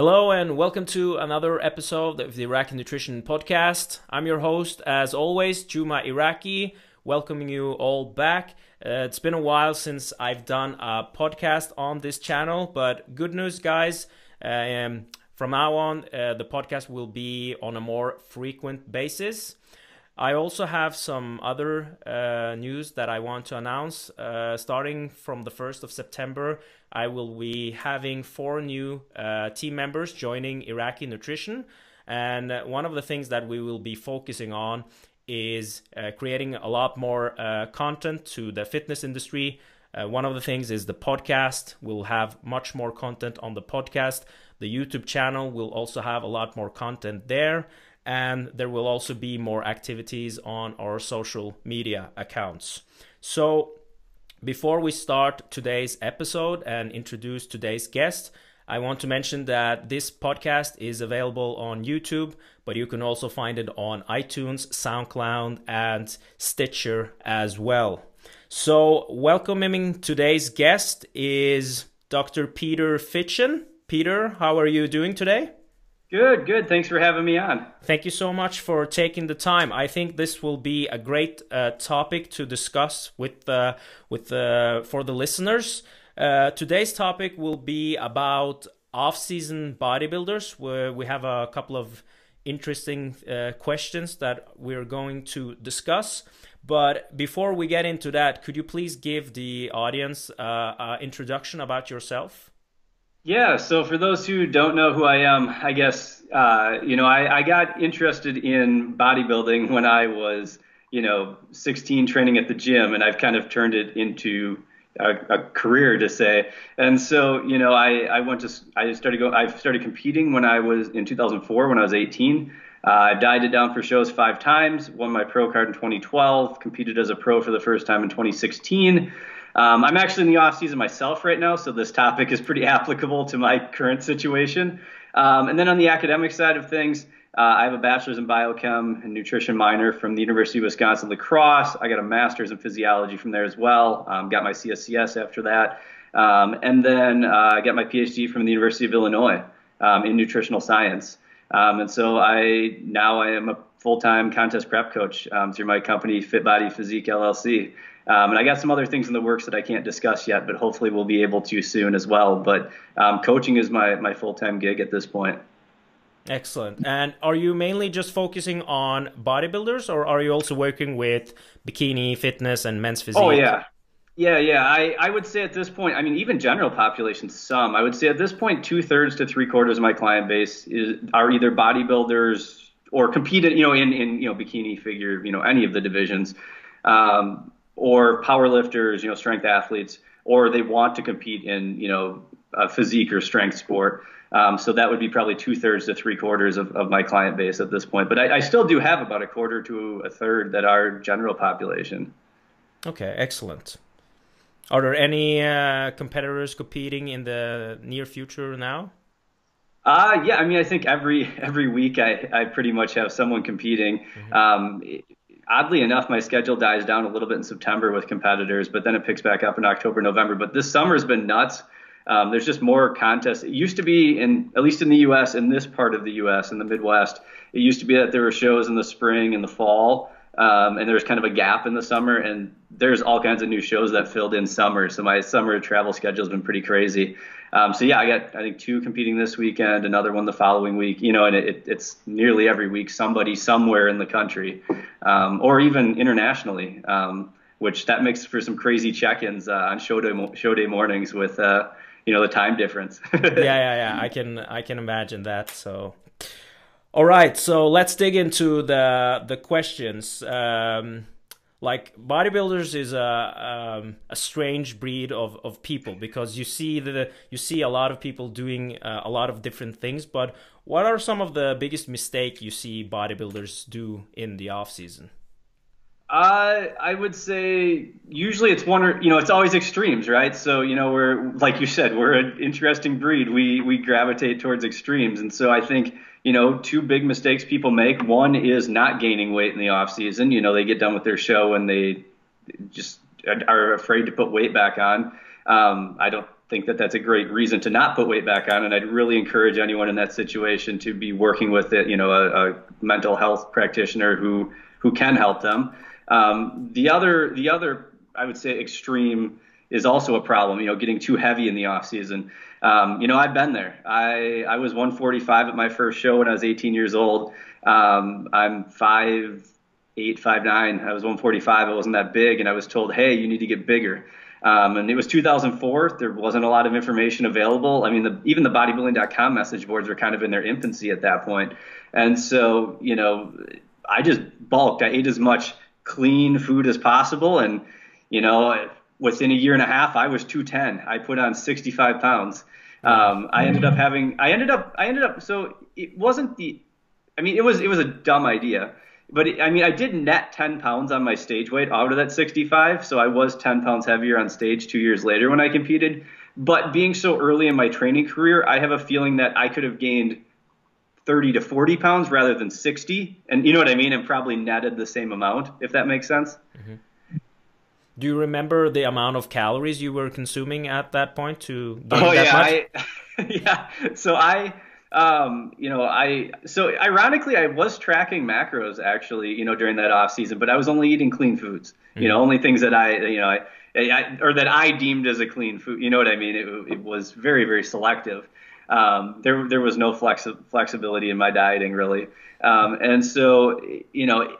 Hello and welcome to another episode of the Iraki Nutrition Podcast. I'm your host, as always, Juma Iraki, welcoming you all back. Uh, it's been a while since I've done a podcast on this channel, but good news, guys. Um, from now on, uh, the podcast will be on a more frequent basis. I also have some other uh, news that I want to announce. Uh, starting from the 1st of September, I will be having four new uh, team members joining Iraki Nutrition. And one of the things that we will be focusing on is uh, creating a lot more uh, content to the fitness industry. one of the things is the podcast. We'll have much more content on the podcast. The YouTube channel will also have a lot more content there and there will also be more activities on our social media accounts. So, before we start today's episode and introduce today's guest, I want to mention that this podcast is available on YouTube, but you can also find it on iTunes, SoundCloud, and Stitcher as well. So, welcoming today's guest is Dr. Peter Fitschen. Peter, how are you doing today? Good, good. Thanks for having me on. Thank you so much for taking the time. I think this will be a great uh, topic to discuss with uh, with uh, for the listeners. Uh, today's topic will be about off-season bodybuilders. Where we have a couple of interesting uh, questions that we're going to discuss. But before we get into that, could you please give the audience uh, an introduction about yourself? Yeah, so for those who don't know who I am, I guess, uh, you know, I, I got interested in bodybuilding when I was, you know, 16 training at the gym, and I've kind of turned it into a, a career to say. And so, you know, I, I went to, I started go, I started competing when I was in 2004 when I was 18. Uh, I died it down for shows five times, won my pro card in 2012, competed as a pro for the first time in 2016. Um, I'm actually in the off season myself right now, so this topic is pretty applicable to my current situation. Um, and then on the academic side of things, uh, I have a bachelor's in biochem and nutrition minor from the University of Wisconsin La Crosse. I got a master's in physiology from there as well. Um, got my CSCS after that, um, and then uh, I got my PhD from the University of Illinois um, in nutritional science. Um, and so I now I am a full-time contest prep coach through my company Fit Body Physique LLC. Um, and I got some other things in the works that I can't discuss yet, but hopefully we'll be able to soon as well. But um, coaching is my, my full time gig at this point. Excellent. And are you mainly just focusing on bodybuilders, or are you also working with bikini fitness and men's physique? Oh yeah, yeah, yeah. I, I would say at this point, I mean, even general population, some. I would say at this point, two thirds to three quarters of my client base is are either bodybuilders or competed, you know, in in you know bikini figure, you know, any of the divisions. Um, or power lifters, you know, strength athletes, or they want to compete in, you know, a physique or strength sport. Um, so that would be probably two thirds to three quarters of, of my client base at this point. But I, I still do have about a quarter to a third that are general population. Okay, excellent. Are there any uh, competitors competing in the near future now? Uh, yeah, I mean, I think every every week I, I pretty much have someone competing. Mm-hmm. Um, oddly enough, my schedule dies down a little bit in September with competitors, but then it picks back up in October, November. But this summer has been nuts. Um, there's just more contests. It used to be in, at least in the U.S., in this part of the U.S., in the Midwest, it used to be that there were shows in the spring and the fall, um, and there was kind of a gap in the summer. And there's all kinds of new shows that filled in summer. So my summer travel schedule has been pretty crazy. Um, so yeah, I got I think two competing this weekend, another one the following week. You know, and it, it's nearly every week somebody somewhere in the country, um, or even internationally, um, which that makes for some crazy check-ins uh, on show day show day mornings with uh, you know the time difference. yeah, yeah, yeah. I can I can imagine that. So. All right, so let's dig into the the questions. Um, like bodybuilders is a um, a strange breed of, of people because you see the you see a lot of people doing uh, a lot of different things but what are some of the biggest mistake you see bodybuilders do in the off season Uh, I would say usually it's one or you know it's always extremes, right? So you know we're like you said we're an interesting breed. We we gravitate towards extremes, and so I think you know two big mistakes people make. One is not gaining weight in the off season. You know they get done with their show and they just are afraid to put weight back on. Um, I don't think that that's a great reason to not put weight back on, and I'd really encourage anyone in that situation to be working with it. You know a, a mental health practitioner who who can help them. Um, the other, the other, I would say, extreme is also a problem. You know, getting too heavy in the off season. Um, you know, I've been there. I I was 145 at my first show when I was 18 years old. Um, I'm five eight, five nine. I was 145. I wasn't that big, and I was told, hey, you need to get bigger. Um, and it was 2004. There wasn't a lot of information available. I mean, the, even the bodybuilding.com message boards were kind of in their infancy at that point. And so, you know, I just bulked. I ate as much clean food as possible. And, you know, within a year and a half, I was 210. I put on 65 pounds. Um, I ended up having, I ended up, I ended up, so it wasn't the, I mean, it was, it was a dumb idea, but it, I mean, I did net 10 pounds on my stage weight out of that 65. So I was 10 pounds heavier on stage two years later when I competed. But being so early in my training career, I have a feeling that I could have gained 30 to 40 pounds rather than 60 and you know what i mean and probably netted the same amount if that makes sense mm-hmm. do you remember the amount of calories you were consuming at that point to gain oh that yeah much? I, yeah so i um, you know, I so ironically I was tracking macros actually, you know, during that off season, but I was only eating clean foods. Mm-hmm. You know, only things that I, you know, I, I, or that I deemed as a clean food. You know what I mean? It, it was very very selective um, there there was no flexi- flexibility in my dieting really, um, and so you know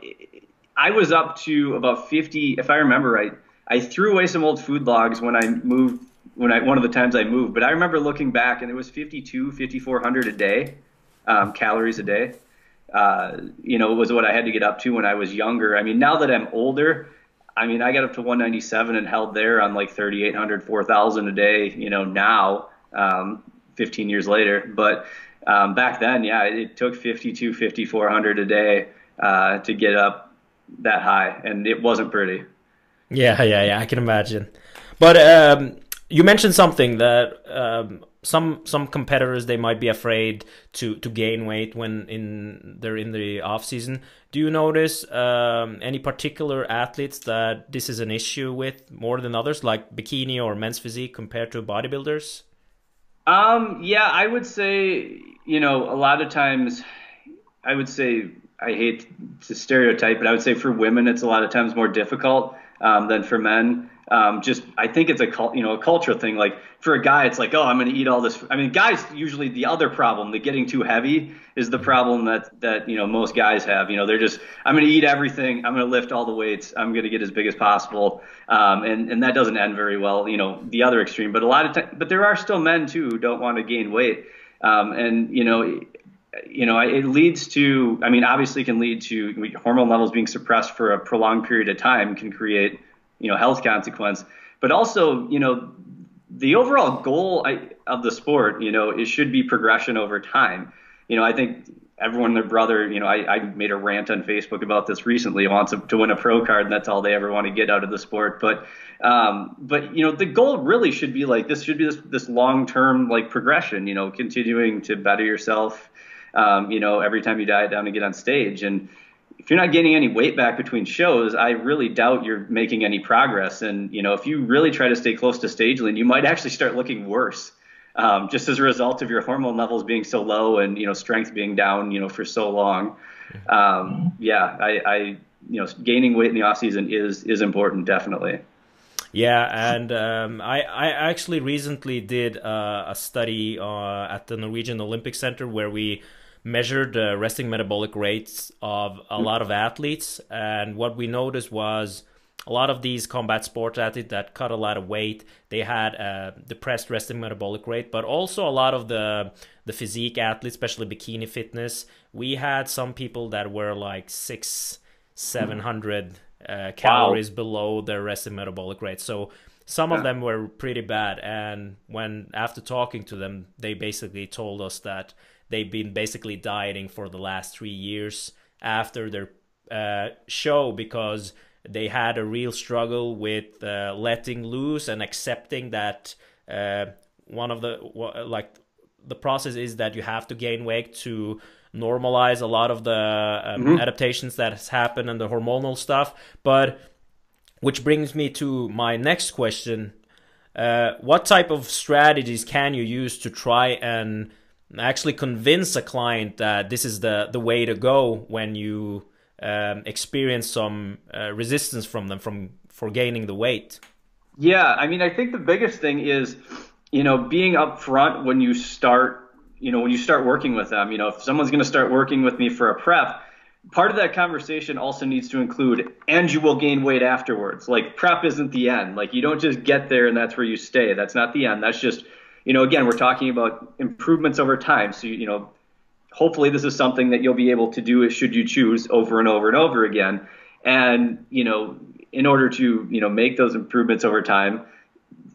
I was up to about 50 if I remember right. I threw away some old food logs when I moved when I one of the times I moved, but I remember looking back and it was 52 5400 a day um, calories a day. Uh, you know, it was what I had to get up to when I was younger. I mean, now that I'm older, I mean, I got up to 197 and held there on like 3,800, 4,000 a day. You know, now, um, 15 years later. But um, back then, yeah, it took 52, 5400 a day uh, to get up that high, and it wasn't pretty. Yeah, yeah, yeah. I can imagine. But um, you mentioned something that um, some some competitors they might be afraid to to gain weight when in they're in the off season. Do you notice um, any particular athletes that this is an issue with more than others, like bikini or men's physique compared to bodybuilders? Um, yeah, I would say, you know, a lot of times, I would say, I hate to stereotype, but I would say for women, it's a lot of times more difficult um, than for men. Um, just I think it's a you know a cultural thing. Like for a guy, it's like oh I'm going to eat all this. I mean, guys usually the other problem, the getting too heavy, is the problem that that you know most guys have. You know they're just I'm going to eat everything. I'm going to lift all the weights. I'm going to get as big as possible. Um, and and that doesn't end very well. You know the other extreme. But a lot of time, but there are still men too who don't want to gain weight. Um, and you know you know, it leads to, I mean, obviously can lead to hormone levels being suppressed for a prolonged period of time can create you know health consequence, but also you know the overall goal of the sport, you know, it should be progression over time. You know, I think everyone, their brother, you know, I, I made a rant on Facebook about this recently. Wants to win a pro card, and that's all they ever want to get out of the sport. But, um, but you know, the goal really should be like this should be this this long term like progression. You know, continuing to better yourself. Um, you know, every time you diet down and get on stage, and if you're not getting any weight back between shows, I really doubt you're making any progress. And you know, if you really try to stay close to stage lean, you might actually start looking worse, um, just as a result of your hormone levels being so low and you know strength being down, you know, for so long. Um, yeah, I, I, you know, gaining weight in the off season is is important, definitely. Yeah, and um, I I actually recently did uh, a study uh, at the Norwegian Olympic Center where we measured the resting metabolic rates of a hmm. lot of athletes, and what we noticed was a lot of these combat sports athletes that cut a lot of weight they had a depressed resting metabolic rate but also a lot of the the physique athletes especially bikini fitness we had some people that were like six hmm. seven hundred uh, calories wow. below their resting metabolic rate so some yeah. of them were pretty bad and when after talking to them they basically told us that they've been basically dieting for the last three years after their uh, show because they had a real struggle with uh, letting loose and accepting that uh, one of the like the process is that you have to gain weight to normalize a lot of the um, mm-hmm. adaptations that has happened and the hormonal stuff. But which brings me to my next question: uh, What type of strategies can you use to try and actually convince a client that this is the the way to go when you um, experience some uh, resistance from them from for gaining the weight? Yeah, I mean, I think the biggest thing is, you know, being upfront when you start, you know, when you start working with them. You know, if someone's going to start working with me for a prep, part of that conversation also needs to include, and you will gain weight afterwards. Like prep isn't the end. Like you don't just get there and that's where you stay. That's not the end. That's just, you know, again, we're talking about improvements over time. So you, know, hopefully this is something that you'll be able to do should you choose over and over and over again. And, you know, in order to, you know, make those improvements over time,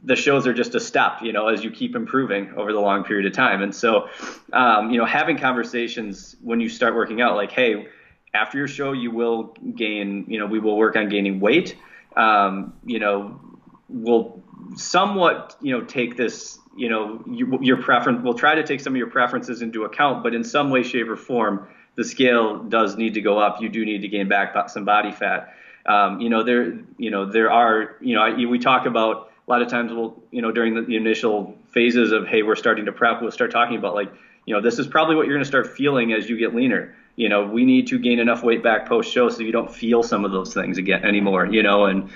the shows are just a step, you know, as you keep improving over the long period of time. And so, um, you know, having conversations when you start working out, like, hey, after your show, you will gain, you know, we will work on gaining weight. Um, you know, we'll somewhat, you know, take this you know you, your preference we'll try to take some of your preferences into account but in some way shape or form the scale does need to go up. You do need to gain back some body fat. Um, you know there you know there are you know I, we talk about a lot of times we'll you know during the, the initial phases of hey we're starting to prep we'll start talking about like you know this is probably what you're going to start feeling as you get leaner you know, we need to gain enough weight back post show so you don't feel some of those things again anymore, you know, and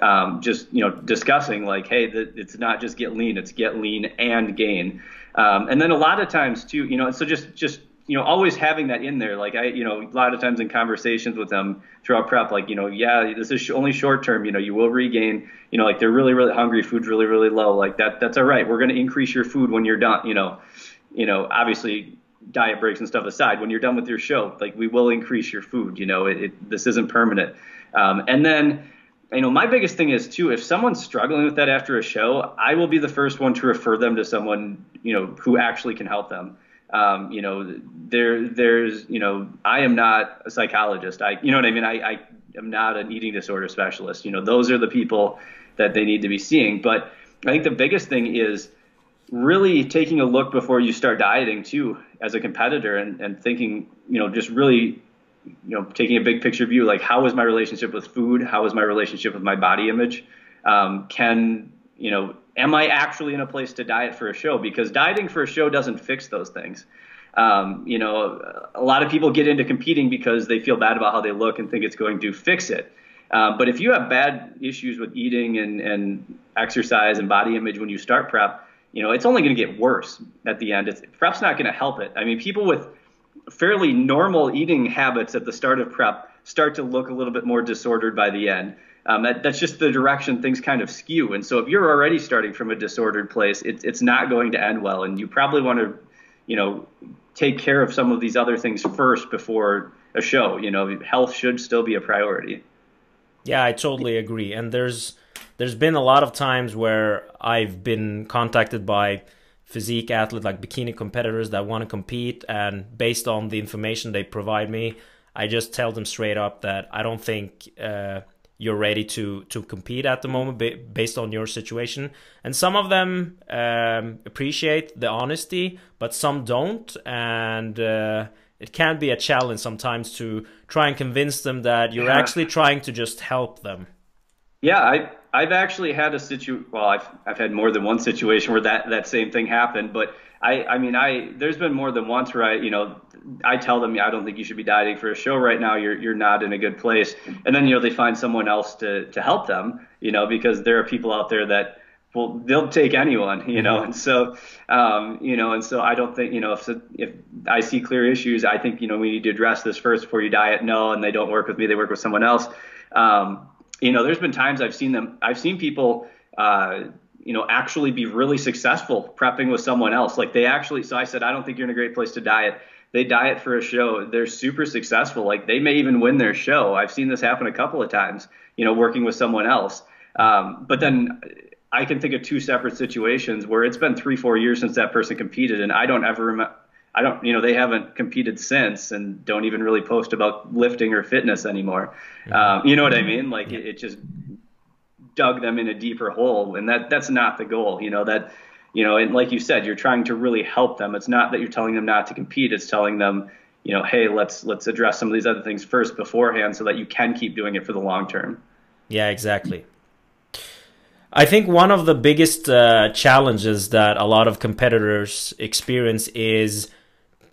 um, just, you know, discussing like, hey, the, it's not just get lean, it's get lean and gain. Um, and then a lot of times too, you know, so just, just, you know, always having that in there. Like I, you know, a lot of times in conversations with them throughout prep, like, you know, yeah, this is only short term, you know, you will regain, you know, like they're really, really hungry, food's really, really low. Like that, that's all right. We're going to increase your food when you're done, you know, you know, obviously diet breaks and stuff aside, when you're done with your show, like we will increase your food. You know, it, it, this isn't permanent. Um, and then, you know, my biggest thing is too, if someone's struggling with that after a show, I will be the first one to refer them to someone, you know, who actually can help them. Um, you know, there, there's, you know, I am not a psychologist. I, you know what I mean? I, I am not an eating disorder specialist. You know, those are the people that they need to be seeing. But I think the biggest thing is really taking a look before you start dieting too as a competitor and, and thinking, you know, just really, you know, taking a big picture view, like how is my relationship with food? How is my relationship with my body image? Um, can, you know, am I actually in a place to diet for a show? Because dieting for a show doesn't fix those things. Um, you know, a lot of people get into competing because they feel bad about how they look and think it's going to fix it. Um, but if you have bad issues with eating and, and exercise and body image when you start prep, you know, it's only going to get worse at the end. It's, prep's not going to help it. I mean, people with fairly normal eating habits at the start of prep start to look a little bit more disordered by the end. Um, that, that's just the direction things kind of skew. And so if you're already starting from a disordered place, it, it's not going to end well. And you probably want to, you know, take care of some of these other things first before a show. You know, health should still be a priority. Yeah, I totally agree. And there's there's been a lot of times where I've been contacted by physique athlete like bikini competitors that want to compete and based on the information they provide me i just tell them straight up that i don't think uh, you're ready to to compete at the moment based on your situation. And some of them um, appreciate the honesty but some don't. And uh, it can be a challenge sometimes to try and convince them that you're yeah. actually trying to just help them. Yeah i I've actually had a situ. Well, I've I've had more than one situation where that that same thing happened. But I I mean I there's been more than once where I you know I tell them I don't think you should be dieting for a show right now. You're you're not in a good place. And then you know they find someone else to to help them. You know because there are people out there that well they'll take anyone. You know mm-hmm. and so um, you know and so I don't think you know if if I see clear issues I think you know we need to address this first before you diet. No, and they don't work with me. They work with someone else. Um, you know, there's been times I've seen them, I've seen people, uh, you know, actually be really successful prepping with someone else. Like they actually, so I said, I don't think you're in a great place to diet. They diet for a show. They're super successful. Like they may even win their show. I've seen this happen a couple of times, you know, working with someone else. Um, but then I can think of two separate situations where it's been three, four years since that person competed, and I don't ever remember. I don't, you know, they haven't competed since and don't even really post about lifting or fitness anymore. Um, you know what I mean? Like it, it, just dug them in a deeper hole, and that that's not the goal. You know that, you know, and like you said, you're trying to really help them. It's not that you're telling them not to compete. It's telling them, you know, hey, let's let's address some of these other things first beforehand, so that you can keep doing it for the long term. Yeah, exactly. I think one of the biggest uh, challenges that a lot of competitors experience is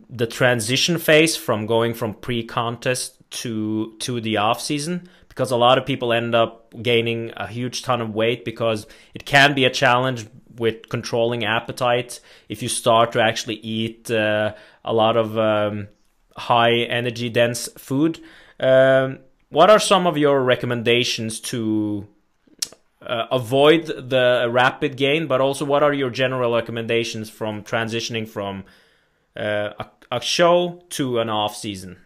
the transition phase from going from pre-contest to to the off season because a lot of people end up gaining a huge ton of weight because it can be a challenge with controlling appetite. If you start to actually eat uh, a lot of um, high energy dense food um, what are some of your recommendations to uh, avoid the rapid gain but also what are your general recommendations from transitioning from a, a show to an off season?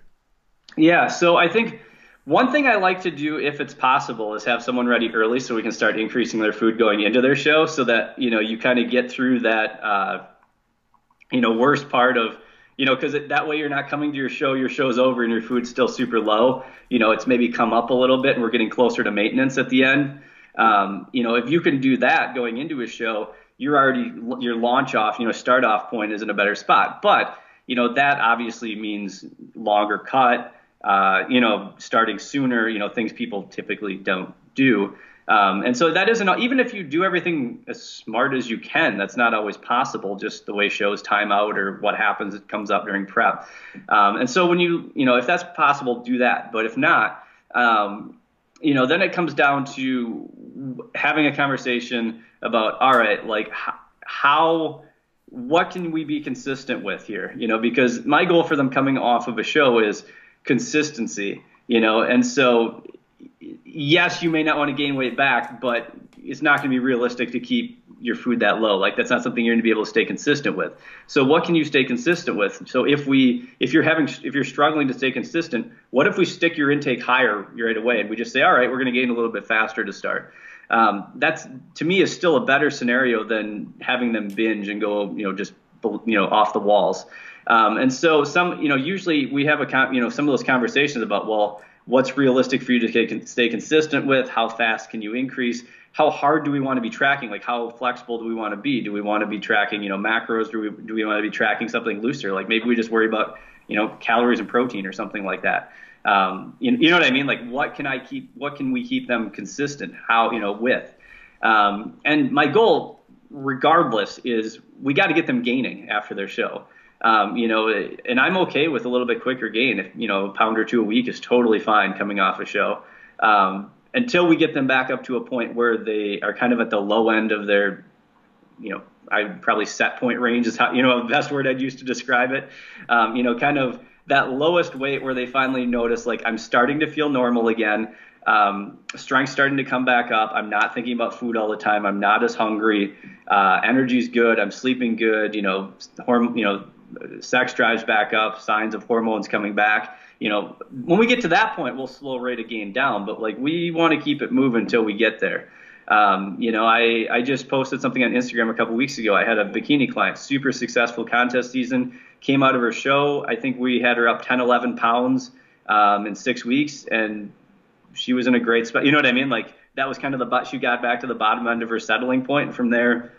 Yeah, so I think one thing I like to do, if it's possible, is have someone ready early so we can start increasing their food going into their show, so that you know you kind of get through that uh, you know worst part of you know because that way you're not coming to your show, your show's over and your food's still super low. You know, it's maybe come up a little bit and we're getting closer to maintenance at the end. Um, you know, if you can do that going into a show, you're already your launch off, you know, start off point is in a better spot, but you know, that obviously means longer cut, uh, you know, starting sooner, you know, things people typically don't do. Um, and so that isn't, even if you do everything as smart as you can, that's not always possible, just the way shows time out or what happens, it comes up during prep. Um, and so when you, you know, if that's possible, do that. But if not, um, you know, then it comes down to having a conversation about, all right, like how, what can we be consistent with here? You know, because my goal for them coming off of a show is consistency, you know, and so yes, you may not want to gain weight back, but it's not going to be realistic to keep your food that low. Like that's not something you're going to be able to stay consistent with. So what can you stay consistent with? So if we, if you're having, if you're struggling to stay consistent, what if we stick your intake higher right away and we just say, all right, we're going to gain a little bit faster to start um, that's to me is still a better scenario than having them binge and go, you know, just you know off the walls. Um, and so some, you know, usually we have a, you know, some of those conversations about, well, what's realistic for you to stay consistent with? How fast can you increase? How hard do we want to be tracking? Like how flexible do we want to be? Do we want to be tracking, you know, macros? Do we do we want to be tracking something looser? Like maybe we just worry about, you know, calories and protein or something like that. Um, you, you, know what I mean? Like, what can I keep? What can we keep them consistent? How you know with? Um, and my goal, regardless, is we got to get them gaining after their show. Um, you know, and I'm okay with a little bit quicker gain. If you know, a pound or two a week is totally fine coming off a show. Um, until we get them back up to a point where they are kind of at the low end of their, you know, I probably set point range is how you know the best word I'd use to describe it. Um, you know, kind of that lowest weight where they finally notice like I'm starting to feel normal again. Um, starting to come back up. I'm not thinking about food all the time. I'm not as hungry. Uh, energy's good. I'm sleeping good. You know, horm- you know, sex drives back up. Signs of hormones coming back. You know, when we get to that point, we'll slow rate of gain down. But like we want to keep it moving until we get there. Um, you know, I, I just posted something on Instagram a couple weeks ago. I had a bikini client, super successful contest season, came out of her show. I think we had her up 10, 11 pounds um, in six weeks, and she was in a great spot. You know what I mean? Like that was kind of the but she got back to the bottom end of her settling point, and from there,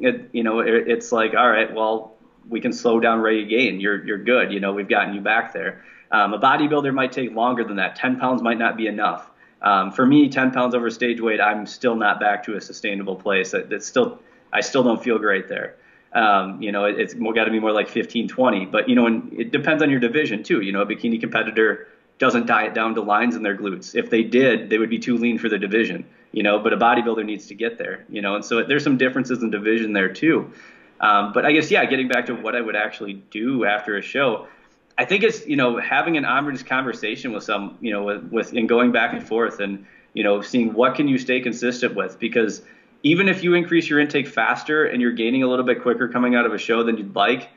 it, you know, it, it's like, all right, well, we can slow down rate of gain. You're you're good. You know, we've gotten you back there. Um, a bodybuilder might take longer than that. 10 pounds might not be enough. Um, for me, 10 pounds over stage weight, I'm still not back to a sustainable place. It's still, I still don't feel great there. Um, you know, it, it's got to be more like 15, 20. But you know, and it depends on your division too. You know, a bikini competitor doesn't diet down to lines in their glutes. If they did, they would be too lean for the division. You know, but a bodybuilder needs to get there. You know, and so there's some differences in division there too. Um, but I guess yeah, getting back to what I would actually do after a show. I think it's you know having an honest conversation with some you know with, with and going back and forth and you know seeing what can you stay consistent with because even if you increase your intake faster and you're gaining a little bit quicker coming out of a show than you'd like,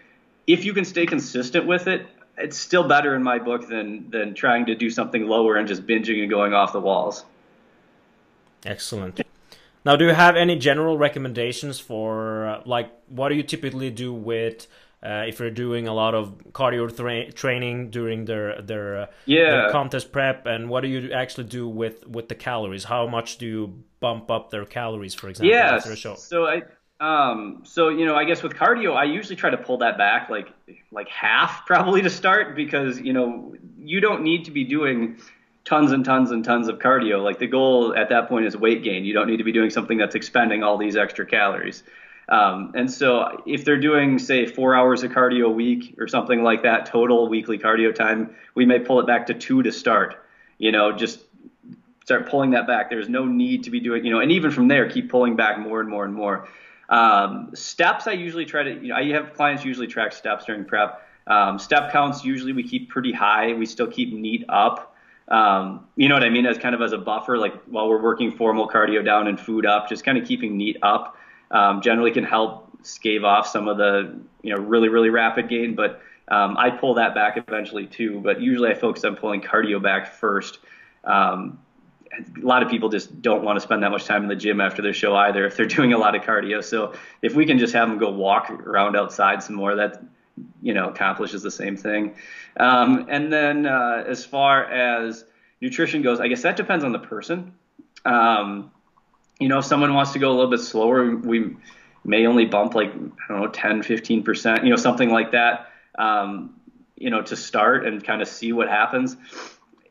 if you can stay consistent with it, it's still better in my book than than trying to do something lower and just binging and going off the walls. Excellent. Now, do you have any general recommendations for uh, like what do you typically do with uh, if they're doing a lot of cardio tra- training during their their, uh, yeah. their contest prep, and what do you actually do with with the calories? How much do you bump up their calories, for example, yeah, after a show? So I um so you know I guess with cardio I usually try to pull that back like like half probably to start because you know you don't need to be doing tons and tons and tons of cardio. Like the goal at that point is weight gain. You don't need to be doing something that's expending all these extra calories. Um, and so if they're doing, say, four hours of cardio a week or something like that, total weekly cardio time, we may pull it back to two to start. You know, just start pulling that back. There's no need to be doing, you know, and even from there, keep pulling back more and more and more. Um, steps, I usually try to, you know, I have clients usually track steps during prep. Um, step counts, usually we keep pretty high. We still keep NEAT up. Um, you know what I mean? As kind of as a buffer, like while we're working formal cardio down and food up, just kind of keeping NEAT up um, generally can help scave off some of the you know really really rapid gain. But um, I pull that back eventually too. But usually I focus on pulling cardio back first. Um, a lot of people just don't want to spend that much time in the gym after their show either if they're doing a lot of cardio. So if we can just have them go walk around outside some more, that you know accomplishes the same thing. Um, and then uh, as far as nutrition goes, I guess that depends on the person. Um, you know, if someone wants to go a little bit slower, we may only bump like, I don't know, 10, 15%, you know, something like that, um, you know, to start and kind of see what happens.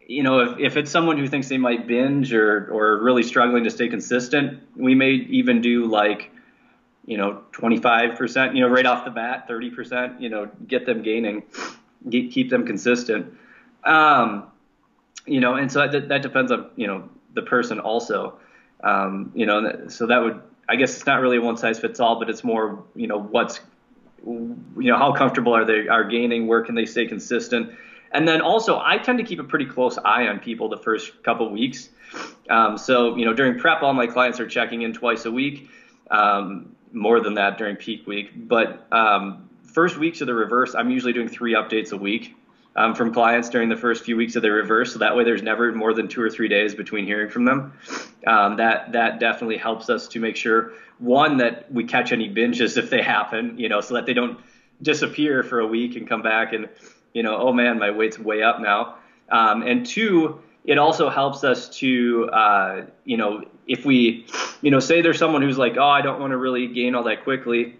You know, if, if it's someone who thinks they might binge or, or really struggling to stay consistent, we may even do like, you know, 25%, you know, right off the bat, 30%, you know, get them gaining, get, keep them consistent. Um, you know, and so that, that depends on, you know, the person also. Um, you know, so that would, I guess it's not really one size fits all, but it's more, you know, what's, you know, how comfortable are they are gaining? Where can they stay consistent? And then also, I tend to keep a pretty close eye on people the first couple weeks. Um, so, you know, during prep, all my clients are checking in twice a week, um, more than that during peak week. But um, first weeks of the reverse, I'm usually doing three updates a week um, from clients during the first few weeks of their reverse. So that way, there's never more than two or three days between hearing from them. Um, that that definitely helps us to make sure one that we catch any binges if they happen, you know, so that they don't disappear for a week and come back and you know, oh man, my weight's way up now. Um, and two, it also helps us to, uh, you know, if we, you know, say there's someone who's like, oh, I don't want to really gain all that quickly,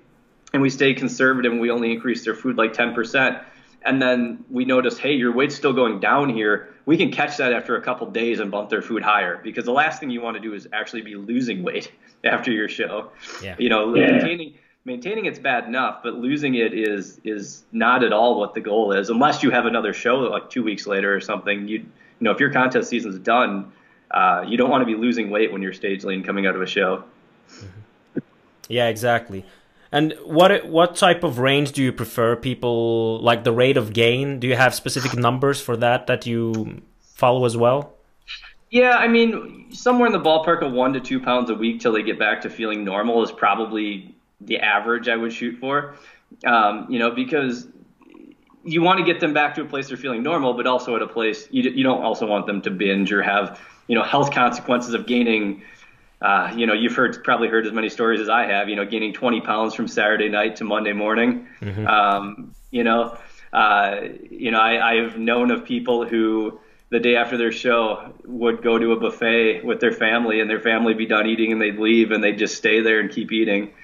and we stay conservative and we only increase their food like 10% and then we notice, hey, your weight's still going down here. We can catch that after a couple days and bump their food higher because the last thing you want to do is actually be losing weight after your show. Yeah. You know, yeah. maintaining maintaining it's bad enough, but losing it is is not at all what the goal is. Unless you have another show like two weeks later or something. You you know, if your contest season's done, uh, you don't want to be losing weight when you're stage lean coming out of a show. Yeah, exactly. And what what type of range do you prefer? People like the rate of gain. Do you have specific numbers for that that you follow as well? Yeah, I mean, somewhere in the ballpark of one to two pounds a week till they get back to feeling normal is probably the average I would shoot for. Um, you know, because you want to get them back to a place they're feeling normal, but also at a place you, you don't also want them to binge or have you know health consequences of gaining uh, you know, you've heard probably heard as many stories as I have. You know, gaining 20 pounds from Saturday night to Monday morning. Mm-hmm. Um, you know, uh, you know, I, I've known of people who the day after their show would go to a buffet with their family and their family be done eating and they'd leave and they'd just stay there and keep eating.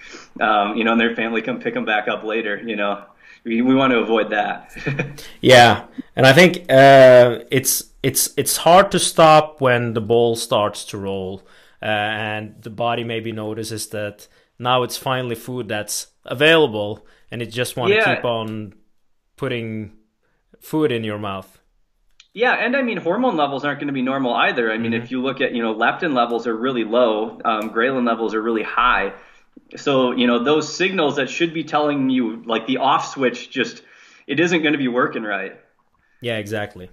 Um, you know, and their family come pick them back up later. You know, we, we want to avoid that. yeah, and I think uh, it's it's it's hard to stop when the ball starts to roll uh, and the body maybe notices that now it's finally food that's available and it just want to yeah. keep on putting food in your mouth yeah, and I mean hormone levels aren't going to be normal either. I mean, mm-hmm. if you look at you know leptin levels are really low, um, ghrelin levels are really high. So you know those signals that should be telling you like the off switch just it isn't going to be working right. Yeah, exactly.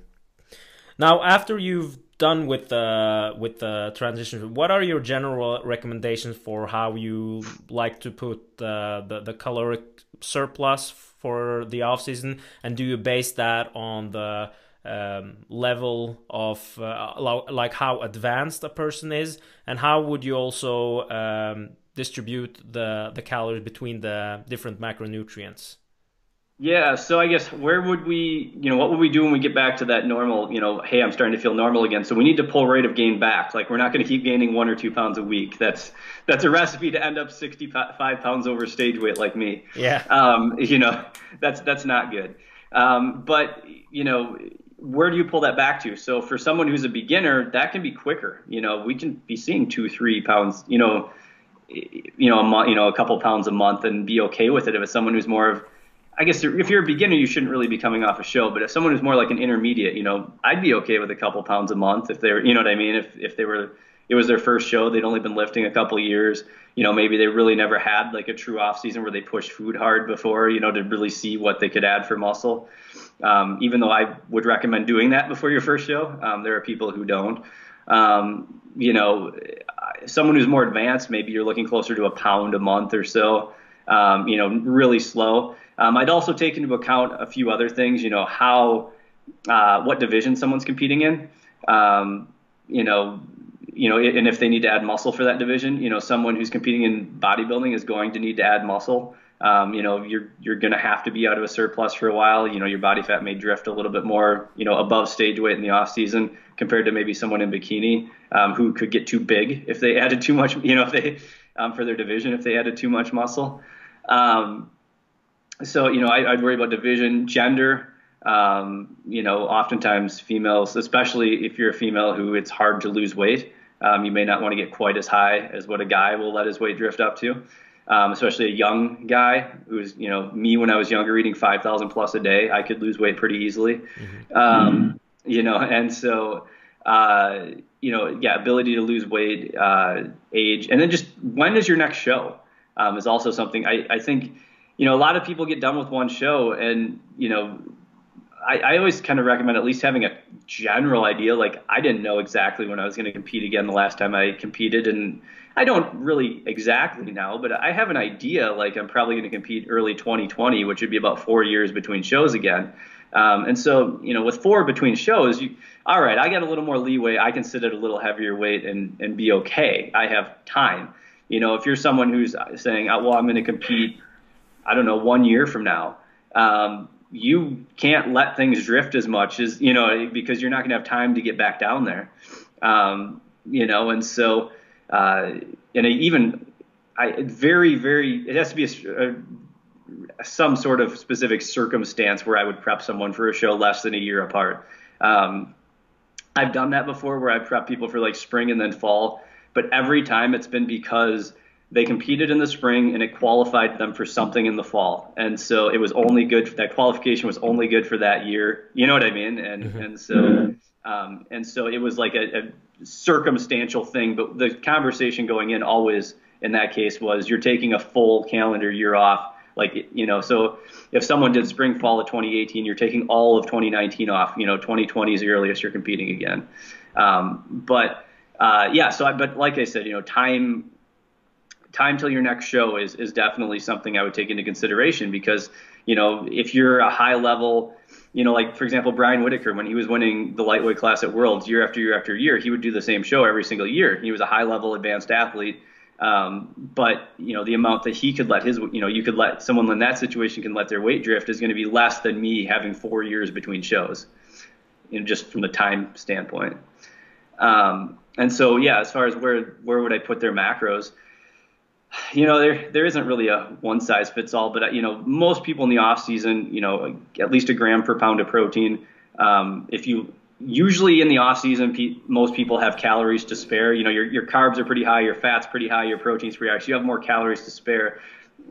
Now after you've done with the with the transition. What are your general recommendations for how you like to put the the caloric surplus for the off season? And do you base that on the um, level of uh, like how advanced a person is? And how would you also um, distribute the the calories between the different macronutrients Yeah, so I guess where would we, you know, what would we do when we get back to that normal, you know, hey, I'm starting to feel normal again. So we need to pull rate of gain back. Like we're not going to keep gaining one or two pounds a week. That's that's a recipe to end up 65 pounds over stage weight like me. Yeah. Um, you know, that's that's not good. Um, but you know, where do you pull that back to? So for someone who's a beginner, that can be quicker. You know, we can be seeing two, three pounds. You know, you know, a month, you know, a couple pounds a month, and be okay with it. If it's someone who's more of I guess if you're a beginner, you shouldn't really be coming off a show. But if someone who's more like an intermediate, you know, I'd be okay with a couple pounds a month if they're, you know what I mean? If if they were, it was their first show, they'd only been lifting a couple years. You know, maybe they really never had like a true off season where they pushed food hard before, you know, to really see what they could add for muscle. Um, even though I would recommend doing that before your first show, um, there are people who don't. Um, you know, someone who's more advanced, maybe you're looking closer to a pound a month or so. Um, you know, really slow. Um, I'd also take into account a few other things. You know, how uh, what division someone's competing in. Um, you know, you know, and if they need to add muscle for that division, you know, someone who's competing in bodybuilding is going to need to add muscle. Um, you know, you're you're going to have to be out of a surplus for a while. You know, your body fat may drift a little bit more, you know, above stage weight in the off season compared to maybe someone in bikini um, who could get too big if they added too much, you know, if they um, for their division if they added too much muscle. Um, so you know, I, would worry about division, gender. Um, you know, oftentimes females, especially if you're a female who it's hard to lose weight, um, you may not want to get quite as high as what a guy will let his weight drift up to. Um, especially a young guy who's, you know, me when I was younger, eating 5,000 plus a day, I could lose weight pretty easily. Mm-hmm. Um, you know, and so, uh, you know, yeah, ability to lose weight, uh, age, and then just when is your next show um, is also something I, I think you know, a lot of people get done with one show, and you know, I, I always kind of recommend at least having a general idea. Like, I didn't know exactly when I was going to compete again the last time I competed, and I don't really exactly now, but I have an idea. Like, I'm probably going to compete early 2020, which would be about four years between shows again. Um, and so, you know, with four between shows, you, all right, I got a little more leeway. I can sit at a little heavier weight and, and be okay. I have time. You know, if you're someone who's saying, oh, well, I'm going to compete I don't know, one year from now, um, you can't let things drift as much as, you know, because you're not going to have time to get back down there. Um, you know, and so, uh, and even, I very, very, it has to be a, a, some sort of specific circumstance where I would prep someone for a show less than a year apart. Um, I've done that before where I prep people for like spring and then fall, but every time it's been because they competed in the spring and it qualified them for something in the fall. And so it was only good that qualification was only good for that year. You know what I mean? And mm-hmm. and so um, and so it was like a, a circumstantial thing. But the conversation going in always in that case was you're taking a full calendar year off. Like you know, so if someone did spring fall of 2018, you're taking all of 2019 off. You know, 2020 is the earliest you're competing again. Um, but uh, yeah, so I, but like I said, you know, time time till your next show is is definitely something I would take into consideration because you know if you're a high level you know like for example Brian Whitaker when he was winning the lightweight class at Worlds year after year after year he would do the same show every single year. He was a high level advanced athlete um, but you know the amount that he could let his you know you could let someone in that situation can let their weight drift is going to be less than me having four years between shows you know just from the time standpoint. Um, and so yeah as far as where where would I put their macros you know, there there isn't really a one size fits all, but you know, most people in the off season, you know, at least a gram per pound of protein. Um, if you usually in the off season, pe- most people have calories to spare. You know, your your carbs are pretty high, your fats pretty high, your proteins pretty high, so you have more calories to spare.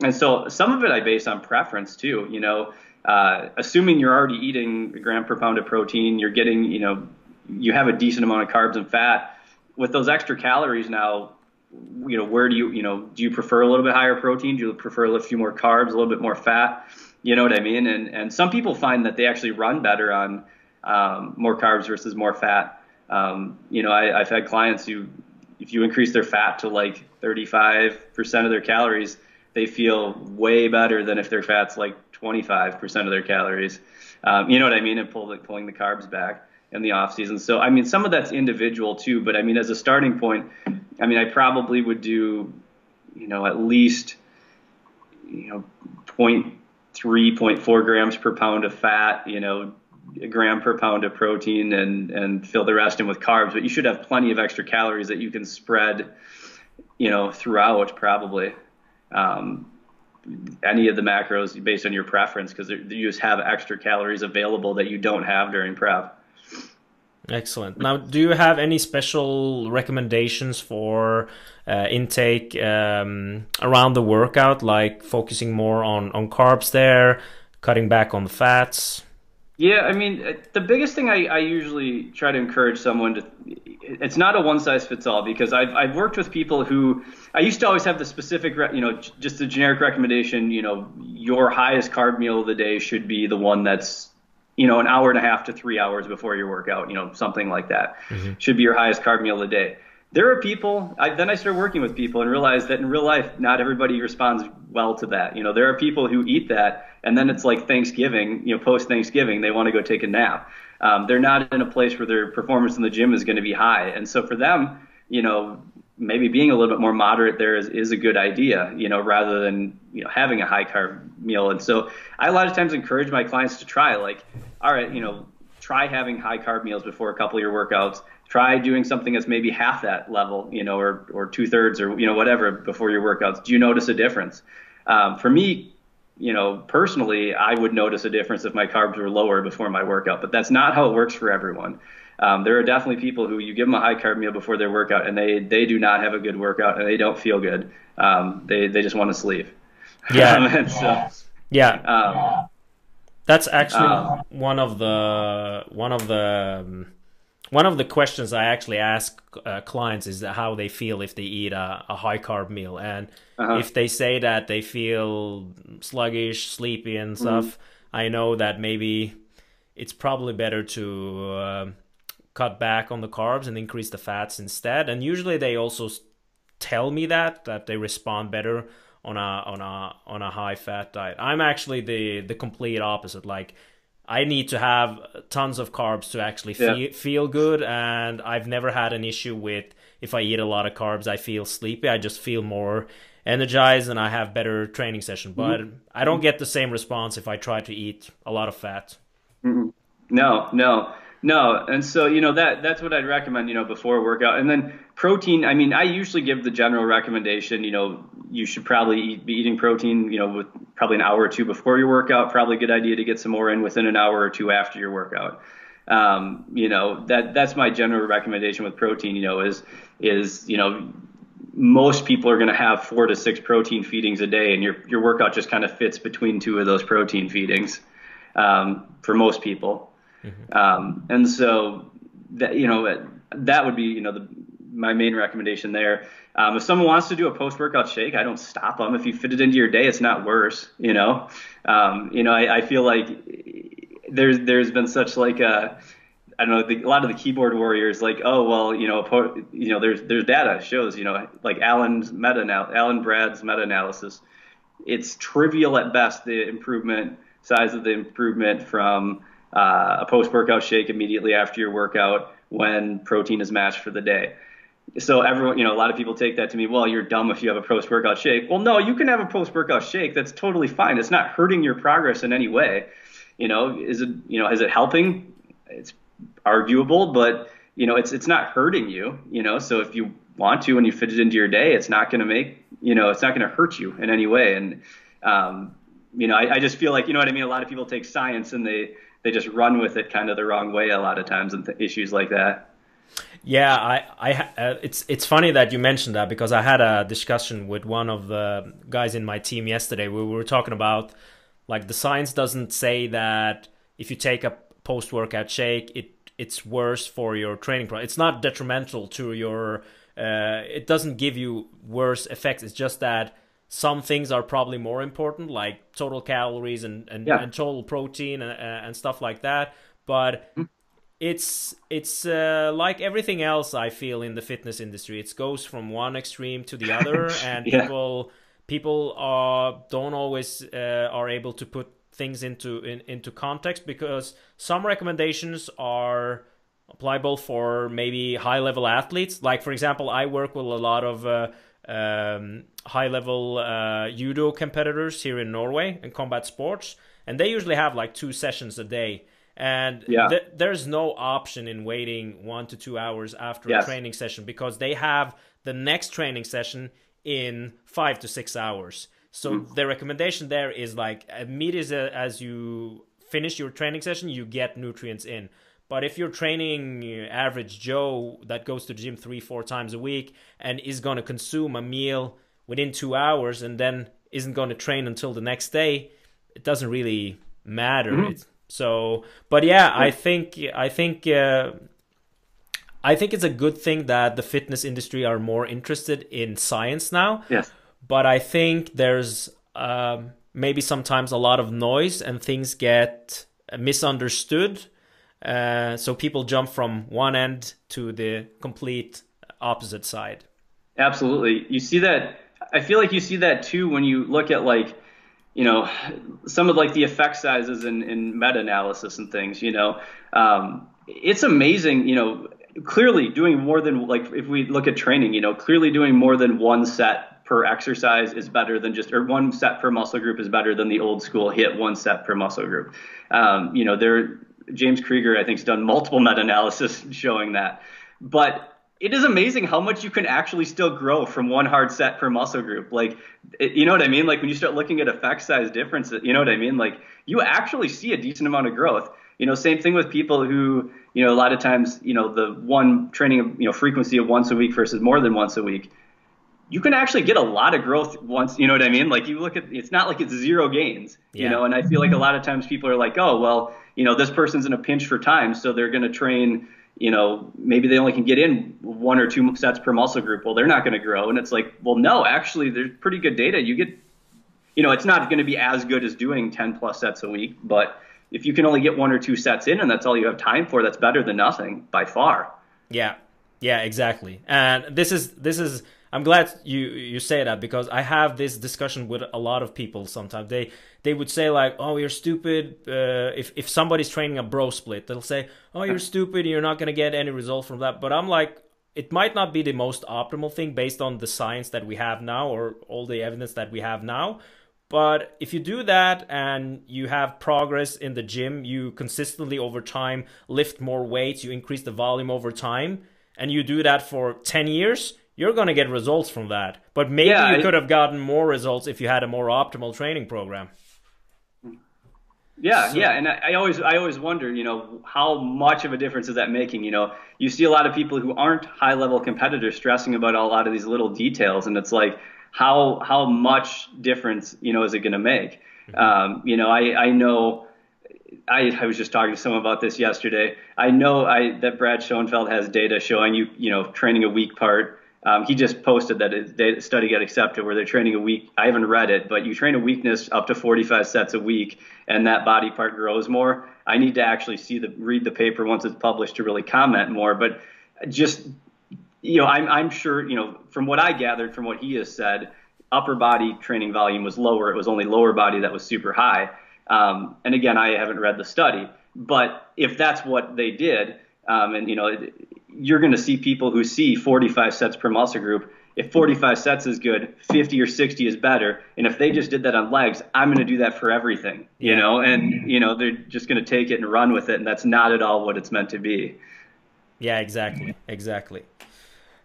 And so some of it I base on preference too. You know, uh, assuming you're already eating a gram per pound of protein, you're getting, you know, you have a decent amount of carbs and fat. With those extra calories now, you know, where do you, you know, do you prefer a little bit higher protein? Do you prefer a few more carbs, a little bit more fat? You know what I mean? And and some people find that they actually run better on um, more carbs versus more fat. Um, you know, I, I've had clients who, if you increase their fat to like 35% of their calories, they feel way better than if their fat's like 25% of their calories. Um, you know what I mean? And pull pulling the carbs back in the off season. So I mean, some of that's individual too, but I mean, as a starting point, I mean, I probably would do, you know, at least, you know, point 3.4 grams per pound of fat, you know, a gram per pound of protein, and and fill the rest in with carbs. But you should have plenty of extra calories that you can spread, you know, throughout probably. Um, any of the macros based on your preference because you just have extra calories available that you don't have during prep. Excellent. Now, do you have any special recommendations for uh, intake um, around the workout, like focusing more on, on carbs there, cutting back on the fats? Yeah, I mean, uh, the biggest thing I, I usually try to encourage someone to, it's not a one size fits all because I've, I've worked with people who, I used to always have the specific, you know, just a generic recommendation, you know, your highest carb meal of the day should be the one that's you know, an hour and a half to three hours before your workout, you know, something like that mm-hmm. should be your highest carb meal of the day. There are people, I, then I started working with people and realized that in real life, not everybody responds well to that. You know, there are people who eat that and then it's like Thanksgiving, you know, post Thanksgiving, they want to go take a nap. Um, they're not in a place where their performance in the gym is going to be high. And so for them, you know, maybe being a little bit more moderate there is, is a good idea, you know, rather than, you know, having a high carb meal. And so I a lot of times encourage my clients to try like, all right, you know, try having high carb meals before a couple of your workouts. Try doing something that's maybe half that level, you know, or, or two thirds or, you know, whatever before your workouts. Do you notice a difference? Um, for me, you know, personally, I would notice a difference if my carbs were lower before my workout, but that's not how it works for everyone. Um, there are definitely people who you give them a high carb meal before their workout and they, they do not have a good workout and they don't feel good. Um, they, they just want to sleep. Yeah. so, yeah. Um, that's actually um, one of the one of the um, one of the questions I actually ask uh, clients is how they feel if they eat a, a high carb meal, and uh-huh. if they say that they feel sluggish, sleepy, and mm-hmm. stuff, mm-hmm. I know that maybe it's probably better to uh, cut back on the carbs and increase the fats instead. And usually they also tell me that that they respond better on a on a on a high fat diet. I'm actually the the complete opposite. Like I need to have tons of carbs to actually feel, yeah. feel good and I've never had an issue with if I eat a lot of carbs I feel sleepy. I just feel more energized and I have better training session. Mm-hmm. But mm-hmm. I don't get the same response if I try to eat a lot of fat. Mm-hmm. No, no. No, and so you know that that's what I'd recommend, you know, before a workout. And then protein, I mean, I usually give the general recommendation, you know, you should probably eat, be eating protein, you know, with probably an hour or two before your workout. Probably a good idea to get some more in within an hour or two after your workout. Um, you know, that that's my general recommendation with protein. You know, is is you know most people are going to have four to six protein feedings a day, and your your workout just kind of fits between two of those protein feedings um, for most people. Mm-hmm. Um, and so that you know that would be you know the, my main recommendation there. Um, if someone wants to do a post workout shake, I don't stop them. If you fit it into your day, it's not worse. You know, um, you know I, I feel like there's there's been such like a I don't know the, a lot of the keyboard warriors like oh well you know you know there's there's data shows you know like Alan's meta Alan Brad's meta analysis it's trivial at best the improvement size of the improvement from uh, a post workout shake immediately after your workout when protein is matched for the day. So everyone, you know, a lot of people take that to me. Well, you're dumb if you have a post workout shake. Well, no, you can have a post workout shake. That's totally fine. It's not hurting your progress in any way. You know, is it, you know, is it helping? It's arguable, but you know, it's it's not hurting you. You know, so if you want to and you fit it into your day, it's not going to make, you know, it's not going to hurt you in any way. And um, you know, I, I just feel like, you know what I mean. A lot of people take science and they they just run with it kind of the wrong way a lot of times and th- issues like that. Yeah, I, I, uh, it's it's funny that you mentioned that because I had a discussion with one of the guys in my team yesterday. We were talking about like the science doesn't say that if you take a post workout shake, it it's worse for your training. Pro- it's not detrimental to your. Uh, it doesn't give you worse effects. It's just that some things are probably more important, like total calories and and, yeah. and total protein and, and stuff like that. But mm-hmm. it's it's uh, like everything else. I feel in the fitness industry, it goes from one extreme to the other, and yeah. people people are don't always uh, are able to put things into in, into context because some recommendations are applicable for maybe high level athletes like for example i work with a lot of uh, um, high level uh, judo competitors here in Norway in combat sports, and they usually have like two sessions a day. And yeah. th- there's no option in waiting one to two hours after yes. a training session because they have the next training session in five to six hours. So mm. the recommendation there is like immediately as you finish your training session, you get nutrients in. But if you're training uh, average Joe that goes to the gym three, four times a week and is going to consume a meal within two hours and then isn't going to train until the next day, it doesn't really matter. Mm-hmm. so, but yeah, I think I think uh, I think it's a good thing that the fitness industry are more interested in science now. Yes. But I think there's um, maybe sometimes a lot of noise and things get misunderstood uh, so people jump from one end to the complete opposite side. Absolutely. You see that. I feel like you see that too when you look at like, you know, some of like the effect sizes in, in meta analysis and things, you know, um, it's amazing, you know, clearly doing more than like, if we look at training, you know, clearly doing more than one set per exercise is better than just, or one set per muscle group is better than the old school hit one set per muscle group. Um, you know, there, James Krieger, I think, has done multiple meta-analysis showing that. But it is amazing how much you can actually still grow from one hard set per muscle group. Like, it, you know what I mean? Like when you start looking at effect size differences, you know what I mean? Like you actually see a decent amount of growth. You know, same thing with people who, you know, a lot of times, you know, the one training, you know, frequency of once a week versus more than once a week. You can actually get a lot of growth once, you know what I mean? Like you look at, it's not like it's zero gains, yeah. you know, and I feel like a lot of times people are like, oh, well, you know, this person's in a pinch for time, so they're going to train, you know, maybe they only can get in one or two sets per muscle group. Well, they're not going to grow. And it's like, well, no, actually, there's pretty good data. You get, you know, it's not going to be as good as doing 10 plus sets a week, but if you can only get one or two sets in and that's all you have time for, that's better than nothing by far. Yeah. Yeah, exactly. And this is, this is, I'm glad you you say that because I have this discussion with a lot of people. Sometimes they they would say like, "Oh, you're stupid." Uh, if if somebody's training a bro split, they'll say, "Oh, you're stupid. You're not gonna get any result from that." But I'm like, it might not be the most optimal thing based on the science that we have now or all the evidence that we have now. But if you do that and you have progress in the gym, you consistently over time lift more weights, you increase the volume over time, and you do that for 10 years, you're going to get results from that. But maybe yeah, you could have gotten more results if you had a more optimal training program. Yeah, so. yeah, and I, I, always I always wonder, you know, how much of a difference is that making? You know, you see a lot of people who aren't high level competitors stressing about a lot of these little details, and it's like, how how much difference, you know, is it going to make? Mm-hmm. Um, you know, I I know. I, I was just talking to someone about this yesterday. I know I, that Brad Schoenfeld has data showing you, you know, training a weak part um, he just posted that his study got accepted where they're training a week. I haven't read it, but you train a weakness up to 45 sets a week, and that body part grows more. I need to actually see the read the paper once it's published to really comment more. But just you know, I'm I'm sure you know from what I gathered from what he has said, upper body training volume was lower. It was only lower body that was super high. Um, and again, I haven't read the study, but if that's what they did, um, and you know, you're going to see people who see 45 sets per muscle group. If 45 sets is good, 50 or 60 is better. And if they just did that on legs, I'm going to do that for everything, you yeah. know, and, you know, they're just going to take it and run with it. And that's not at all what it's meant to be. Yeah, exactly. Exactly.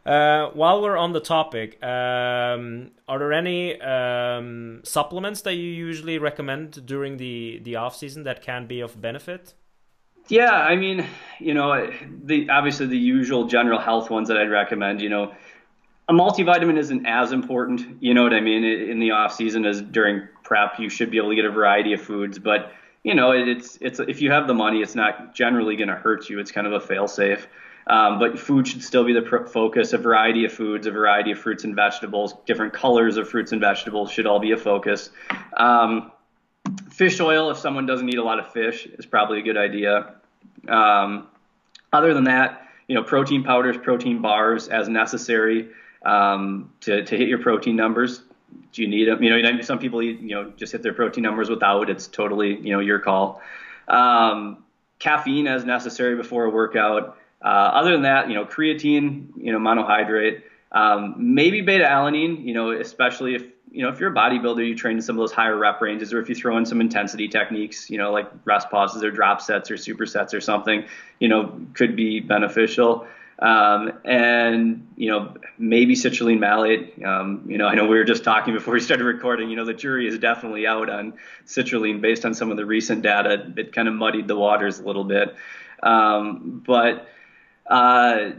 Uh, while we're on the topic, um, are there any um, supplements that you usually recommend during the, the off season that can be of benefit? Yeah, I mean, you know, the obviously the usual general health ones that I'd recommend. You know, a multivitamin isn't as important. You know what I mean? In the off season as during prep, you should be able to get a variety of foods, but you know, it's it's if you have the money, it's not generally going to hurt you. It's kind of a fail safe. Um, but food should still be the focus. A variety of foods, a variety of fruits and vegetables, different colors of fruits and vegetables should all be a focus. Um, fish oil, if someone doesn't eat a lot of fish, is probably a good idea. Um, other than that, you know, protein powders, protein bars as necessary um, to, to hit your protein numbers. Do you need them? You know, some people eat, you know, just hit their protein numbers without. It's totally, you know, your call. Um, caffeine as necessary before a workout. Uh, other than that, you know, creatine, you know, monohydrate. Um, maybe beta alanine, you know, especially if you know if you're a bodybuilder, you train in some of those higher rep ranges, or if you throw in some intensity techniques, you know, like rest pauses or drop sets or supersets or something, you know, could be beneficial. Um, and you know maybe citrulline malate. Um, you know I know we were just talking before we started recording. You know the jury is definitely out on citrulline based on some of the recent data. It kind of muddied the waters a little bit. Um, but uh,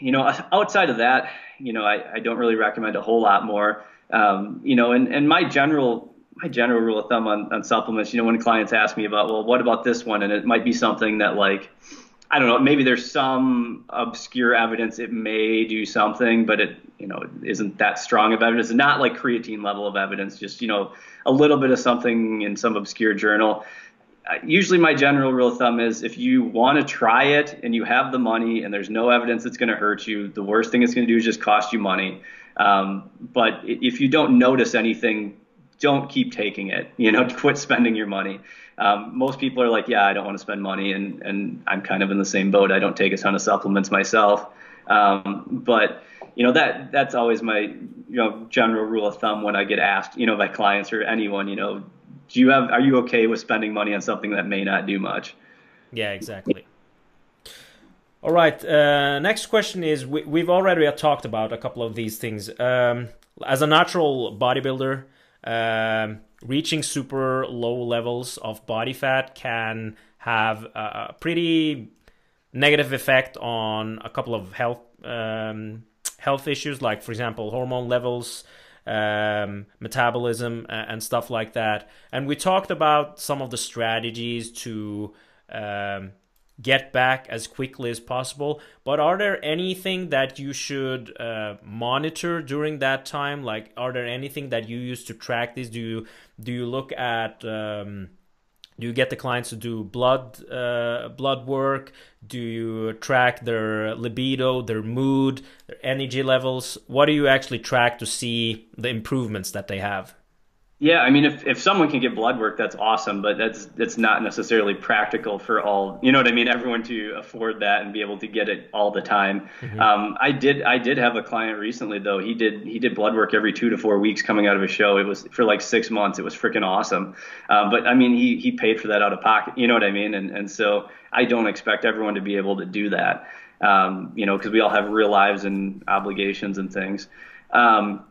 you know outside of that, you know I, I, don't really recommend a whole lot more. Um, you know and, and my general my general rule of thumb on, on supplements, you know, when clients ask me about, well, what about this one? And it might be something that like, I don't know, maybe there's some obscure evidence it may do something, but it, you know, isn't that strong of evidence. It's not like creatine level of evidence, just, you know, a little bit of something in some obscure journal. Uh, usually my general rule of thumb is if you want to try it and you have the money and there's no evidence it's going to hurt you, the worst thing it's going to do is just cost you money. Um, but if you don't notice anything, don't keep taking it, you know, quit spending your money um, most people are like, yeah, I don't want to spend money, and and I'm kind of in the same boat. I don't take a ton of supplements myself, um, but you know that that's always my you know general rule of thumb when I get asked, you know, by clients or anyone, you know, do you have are you okay with spending money on something that may not do much? Yeah, exactly. All right. Uh, next question is: we, have already talked about a couple of these things. Um, as a natural bodybuilder, um, reaching super low levels of body fat can have a pretty negative effect on a couple of health um, health issues, like for example hormone levels, um, metabolism, and stuff like that. And we talked about some of the strategies to um, get back as quickly as possible. But are there anything that you should uh, monitor during that time? Like, are there anything that you use to track this? Do you do you look at um, do you get the clients to do blood uh, blood work? Do you track their libido, their mood, their energy levels? What do you actually track to see the improvements that they have? Yeah, I mean, if, if someone can get blood work, that's awesome, but that's that's not necessarily practical for all. You know what I mean? Everyone to afford that and be able to get it all the time. Mm-hmm. Um, I did I did have a client recently though. He did he did blood work every two to four weeks coming out of a show. It was for like six months. It was freaking awesome. Um, but I mean, he he paid for that out of pocket. You know what I mean? And and so I don't expect everyone to be able to do that. Um, you know, because we all have real lives and obligations and things. Um,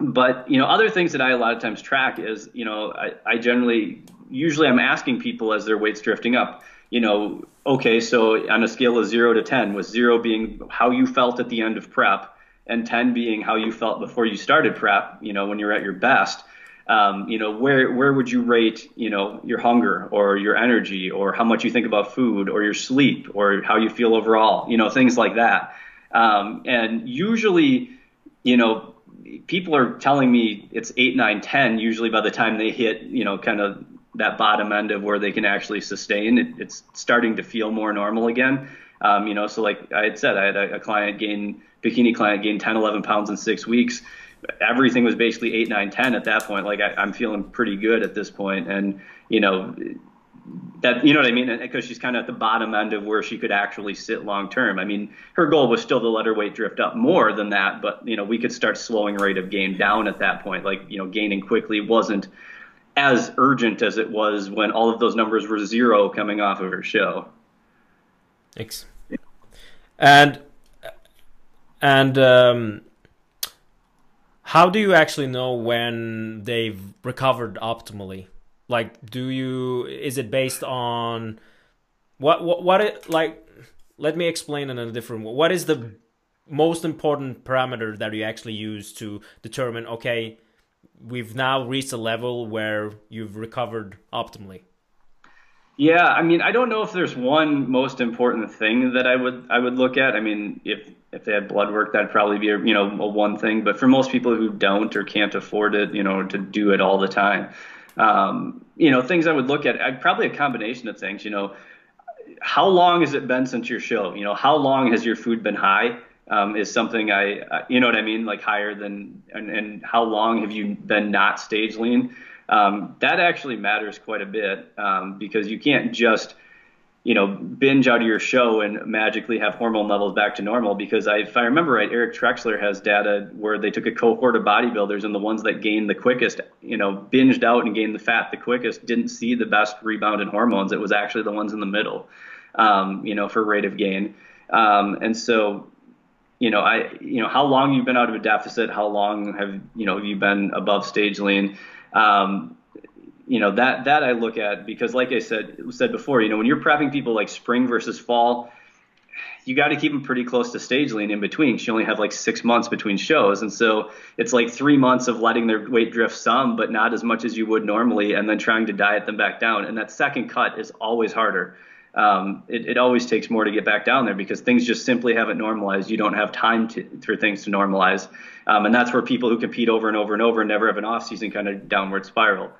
but you know other things that i a lot of times track is you know I, I generally usually i'm asking people as their weight's drifting up you know okay so on a scale of 0 to 10 with 0 being how you felt at the end of prep and 10 being how you felt before you started prep you know when you're at your best um, you know where where would you rate you know your hunger or your energy or how much you think about food or your sleep or how you feel overall you know things like that. Um, and usually you know people are telling me it's eight, nine, ten. Usually by the time they hit, you know, kind of that bottom end of where they can actually sustain, it, it's starting to feel more normal again. Um, you know, so like I had said, I had a, a client gain, bikini client gain 10, 11 pounds in six weeks. Everything was basically eight, nine, 10 at that point. Like I, I'm feeling pretty good at this. And, you know, that you know what I mean? Because she's kind of at the bottom end of where she could actually sit long term. I mean, her goal was still to let her weight drift up more than that, but you know, we could start slowing rate of gain down at that point. Like you know, gaining quickly wasn't as urgent as it was when all of those numbers were zero coming off of her show. Thanks. And and um, how do you actually know when they've recovered optimally? Like do you is it based on what what what it like let me explain in a different way. What is the most important parameter that you actually use to determine okay we've now reached a level where you've recovered optimally? Yeah i mean i don't know if there's one most important thing that i would i would look at. I mean if if they had blood work that'd probably be a, you know a one thing. But for most people who don't or can't afford it you know to do it all the time um, you know, things I would look at, I'd probably a combination of things. You know, how long has it been since your show? You know, how long has your food been high? Um, is something I, uh, you know what I mean, like higher than, and, and how long have you been not stage lean? Um, that actually matters quite a bit um, because you can't just you know, binge out of your show and magically have hormone levels back to normal. Because I, if I remember right, Eric Trexler has data where they took a cohort of bodybuilders and the ones that gained the quickest, you know, binged out and gained the fat the quickest, didn't see the best rebound in hormones. It was actually the ones in the middle, um, you know, for rate of gain. Um, and so, you know, I, you know, how long you've been out of a deficit, how long have, you know, you been above stage lean. Um, you know that that I look at because, like I said said before, you know when you're prepping people like spring versus fall, you got to keep them pretty close to stage lean in between. You only have like six months between shows, and so it's like three months of letting their weight drift some, but not as much as you would normally, and then trying to diet them back down. And that second cut is always harder. Um, it, it, always takes more to get back down there because things just simply haven't normalized. You don't have time to, for things to normalize, um, and that's where people who compete over and over and over never have an off season kind of downward spiral.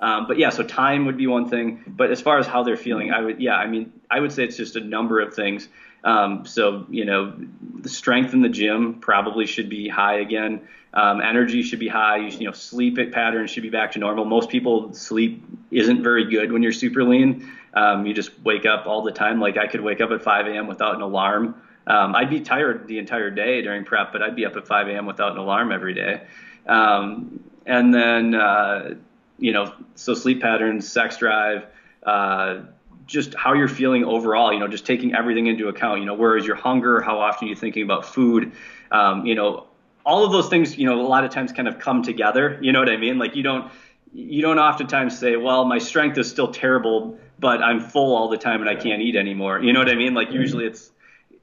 Um, but yeah, so time would be one thing. But as far as how they're feeling, I would, yeah, I mean, I would say it's just a number of things. Um, so, you know, the strength in the gym probably should be high again. Um, energy should be high. You, you know, sleep patterns should be back to normal. Most people sleep isn't very good when you're super lean. Um, you just wake up all the time. Like I could wake up at 5 a.m. without an alarm. Um, I'd be tired the entire day during prep, but I'd be up at 5 a.m. without an alarm every day. Um, and then, uh, you know, so sleep patterns, sex drive, uh, just how you're feeling overall, you know, just taking everything into account, you know, where is your hunger? How often are you thinking about food? Um, you know, all of those things, you know, a lot of times kind of come together. You know what I mean? Like you don't, you don't oftentimes say, well, my strength is still terrible, but I'm full all the time and I can't eat anymore. You know what I mean? Like usually it's,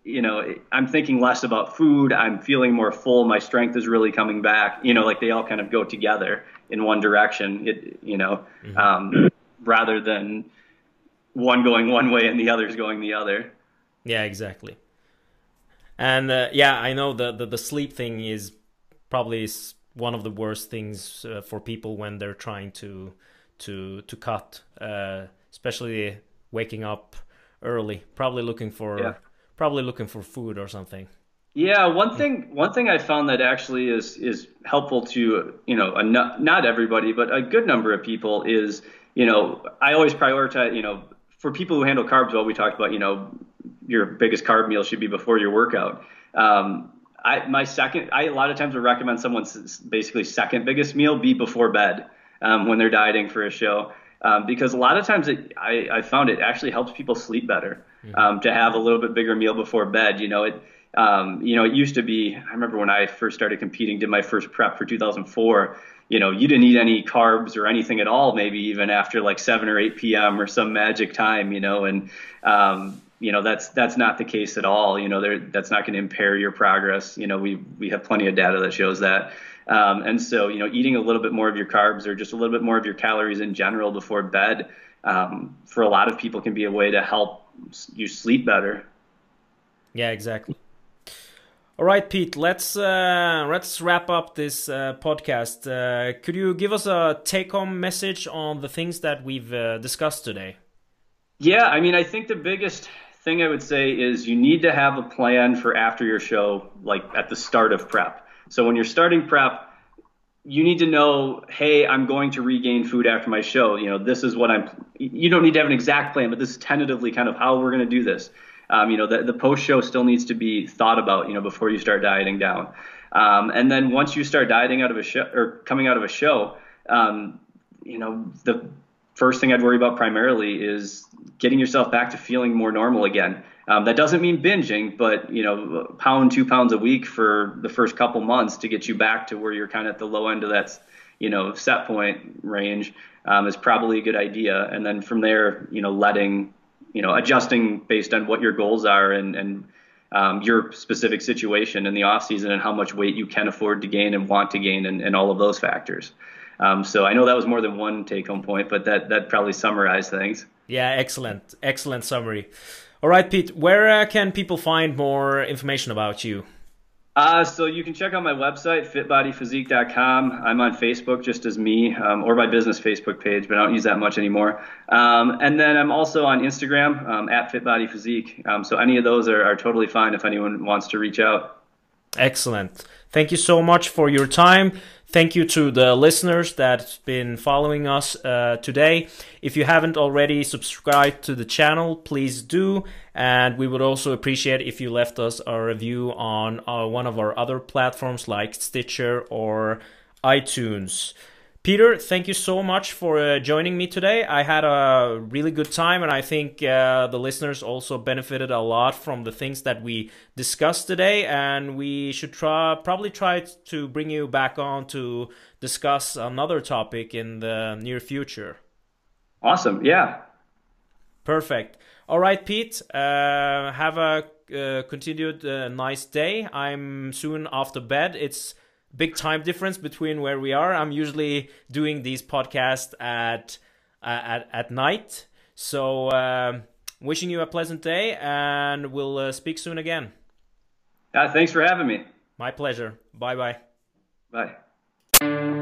you know, I'm thinking less about food. I'm feeling more full. My strength is really coming back. You know, like they all kind of go together in one direction. It, you know, mm-hmm. um, rather than one going one way and the others going the other. Yeah, exactly. And uh, yeah, I know the, the, the sleep thing is probably one of the worst things uh, for people when they're trying to to to cut, uh, especially waking up early, probably looking for yeah. Probably looking for food or something. Yeah, one thing one thing I found that actually is is helpful to you know a, not everybody but a good number of people is you know I always prioritize you know for people who handle carbs well we talked about you know your biggest carb meal should be before your workout. Um, I my second I a lot of times would recommend someone's basically second biggest meal be before bed um, when they're dieting for a show. Um, because a lot of times it, I, I found it actually helps people sleep better. Um, to have a little bit bigger meal before bed. You know, it um, you know, it used to be, I remember when I first started competing, did my first prep for 2004, you know, you didn't eat any carbs or anything at all, maybe even after like 7 or 8 p.m. or some magic time, you know, and, um, you know, that's, that's not the case at all. You know, that's not going to impair your progress. You know, we, we have plenty of data that shows that. Um, and so, you know, eating a little bit more of your carbs or just a little bit more of your calories in general before bed, um, for a lot of people can be a way to help you sleep better. Yeah, exactly. All right, Pete. Let's uh, let's wrap up this uh, podcast. Uh, could you give us a take-home message on the things that we've uh, discussed today? Yeah, I mean, I think the biggest thing I would say is you need to have a plan for after your show, like at the start of prep. So when you're starting prep, you need to know, hey, I'm going to regain food after my show. You know, this is what I'm. You don't need to have an exact plan, but this is tentatively kind of how we're going to do this. Um, you know, the, the post show still needs to be thought about, you know, before you start dieting down. Um, and then once you start dieting out of a show or coming out of a show, um, you know, the first thing I'd worry about primarily is getting yourself back to feeling more normal again. Um, that doesn't mean binging, but you know, pound two pounds a week for the first couple months to get you back to where you're kind of at the low end of that, you know, set point range um, is probably a good idea. And then from there, you know, letting you know, adjusting based on what your goals are and, and um, your specific situation in the off season and how much weight you can afford to gain and want to gain and, and all of those factors. Um, so I know that was more than one take home point, but that, that probably summarized things. Yeah, excellent. Excellent summary. All right, Pete, where uh, can people find more information about you? Uh, so you can check out my website, fitbodyphysique.com. I'm on Facebook just as me, um, or my business Facebook page, but I don't use that much anymore. Um, and then I'm also on Instagram um, at fitbodyphysique. Um, so any of those are, are totally fine if anyone wants to reach out. Excellent. Thank you so much for your time. Thank you to the listeners that's been following us uh, today. If you haven't already subscribed to the channel, please do. And we would also appreciate if you left us a review on uh, one of our other platforms like Stitcher or iTunes. Peter, thank you so much for uh, joining me today. I had a really good time, and I think uh, the listeners also benefited a lot from the things that we discussed today. And we should try, probably try to bring you back on to discuss another topic in the near future. Awesome. Yeah. Perfect. All right, Pete. Uh, have a uh, continued uh, nice day. I'm soon after bed. It's big time difference between where we are. I'm usually doing these podcasts at uh, at at night. So uh, wishing you a pleasant day, and we'll uh, speak soon again. Uh, thanks for having me. My pleasure. Bye bye. Bye.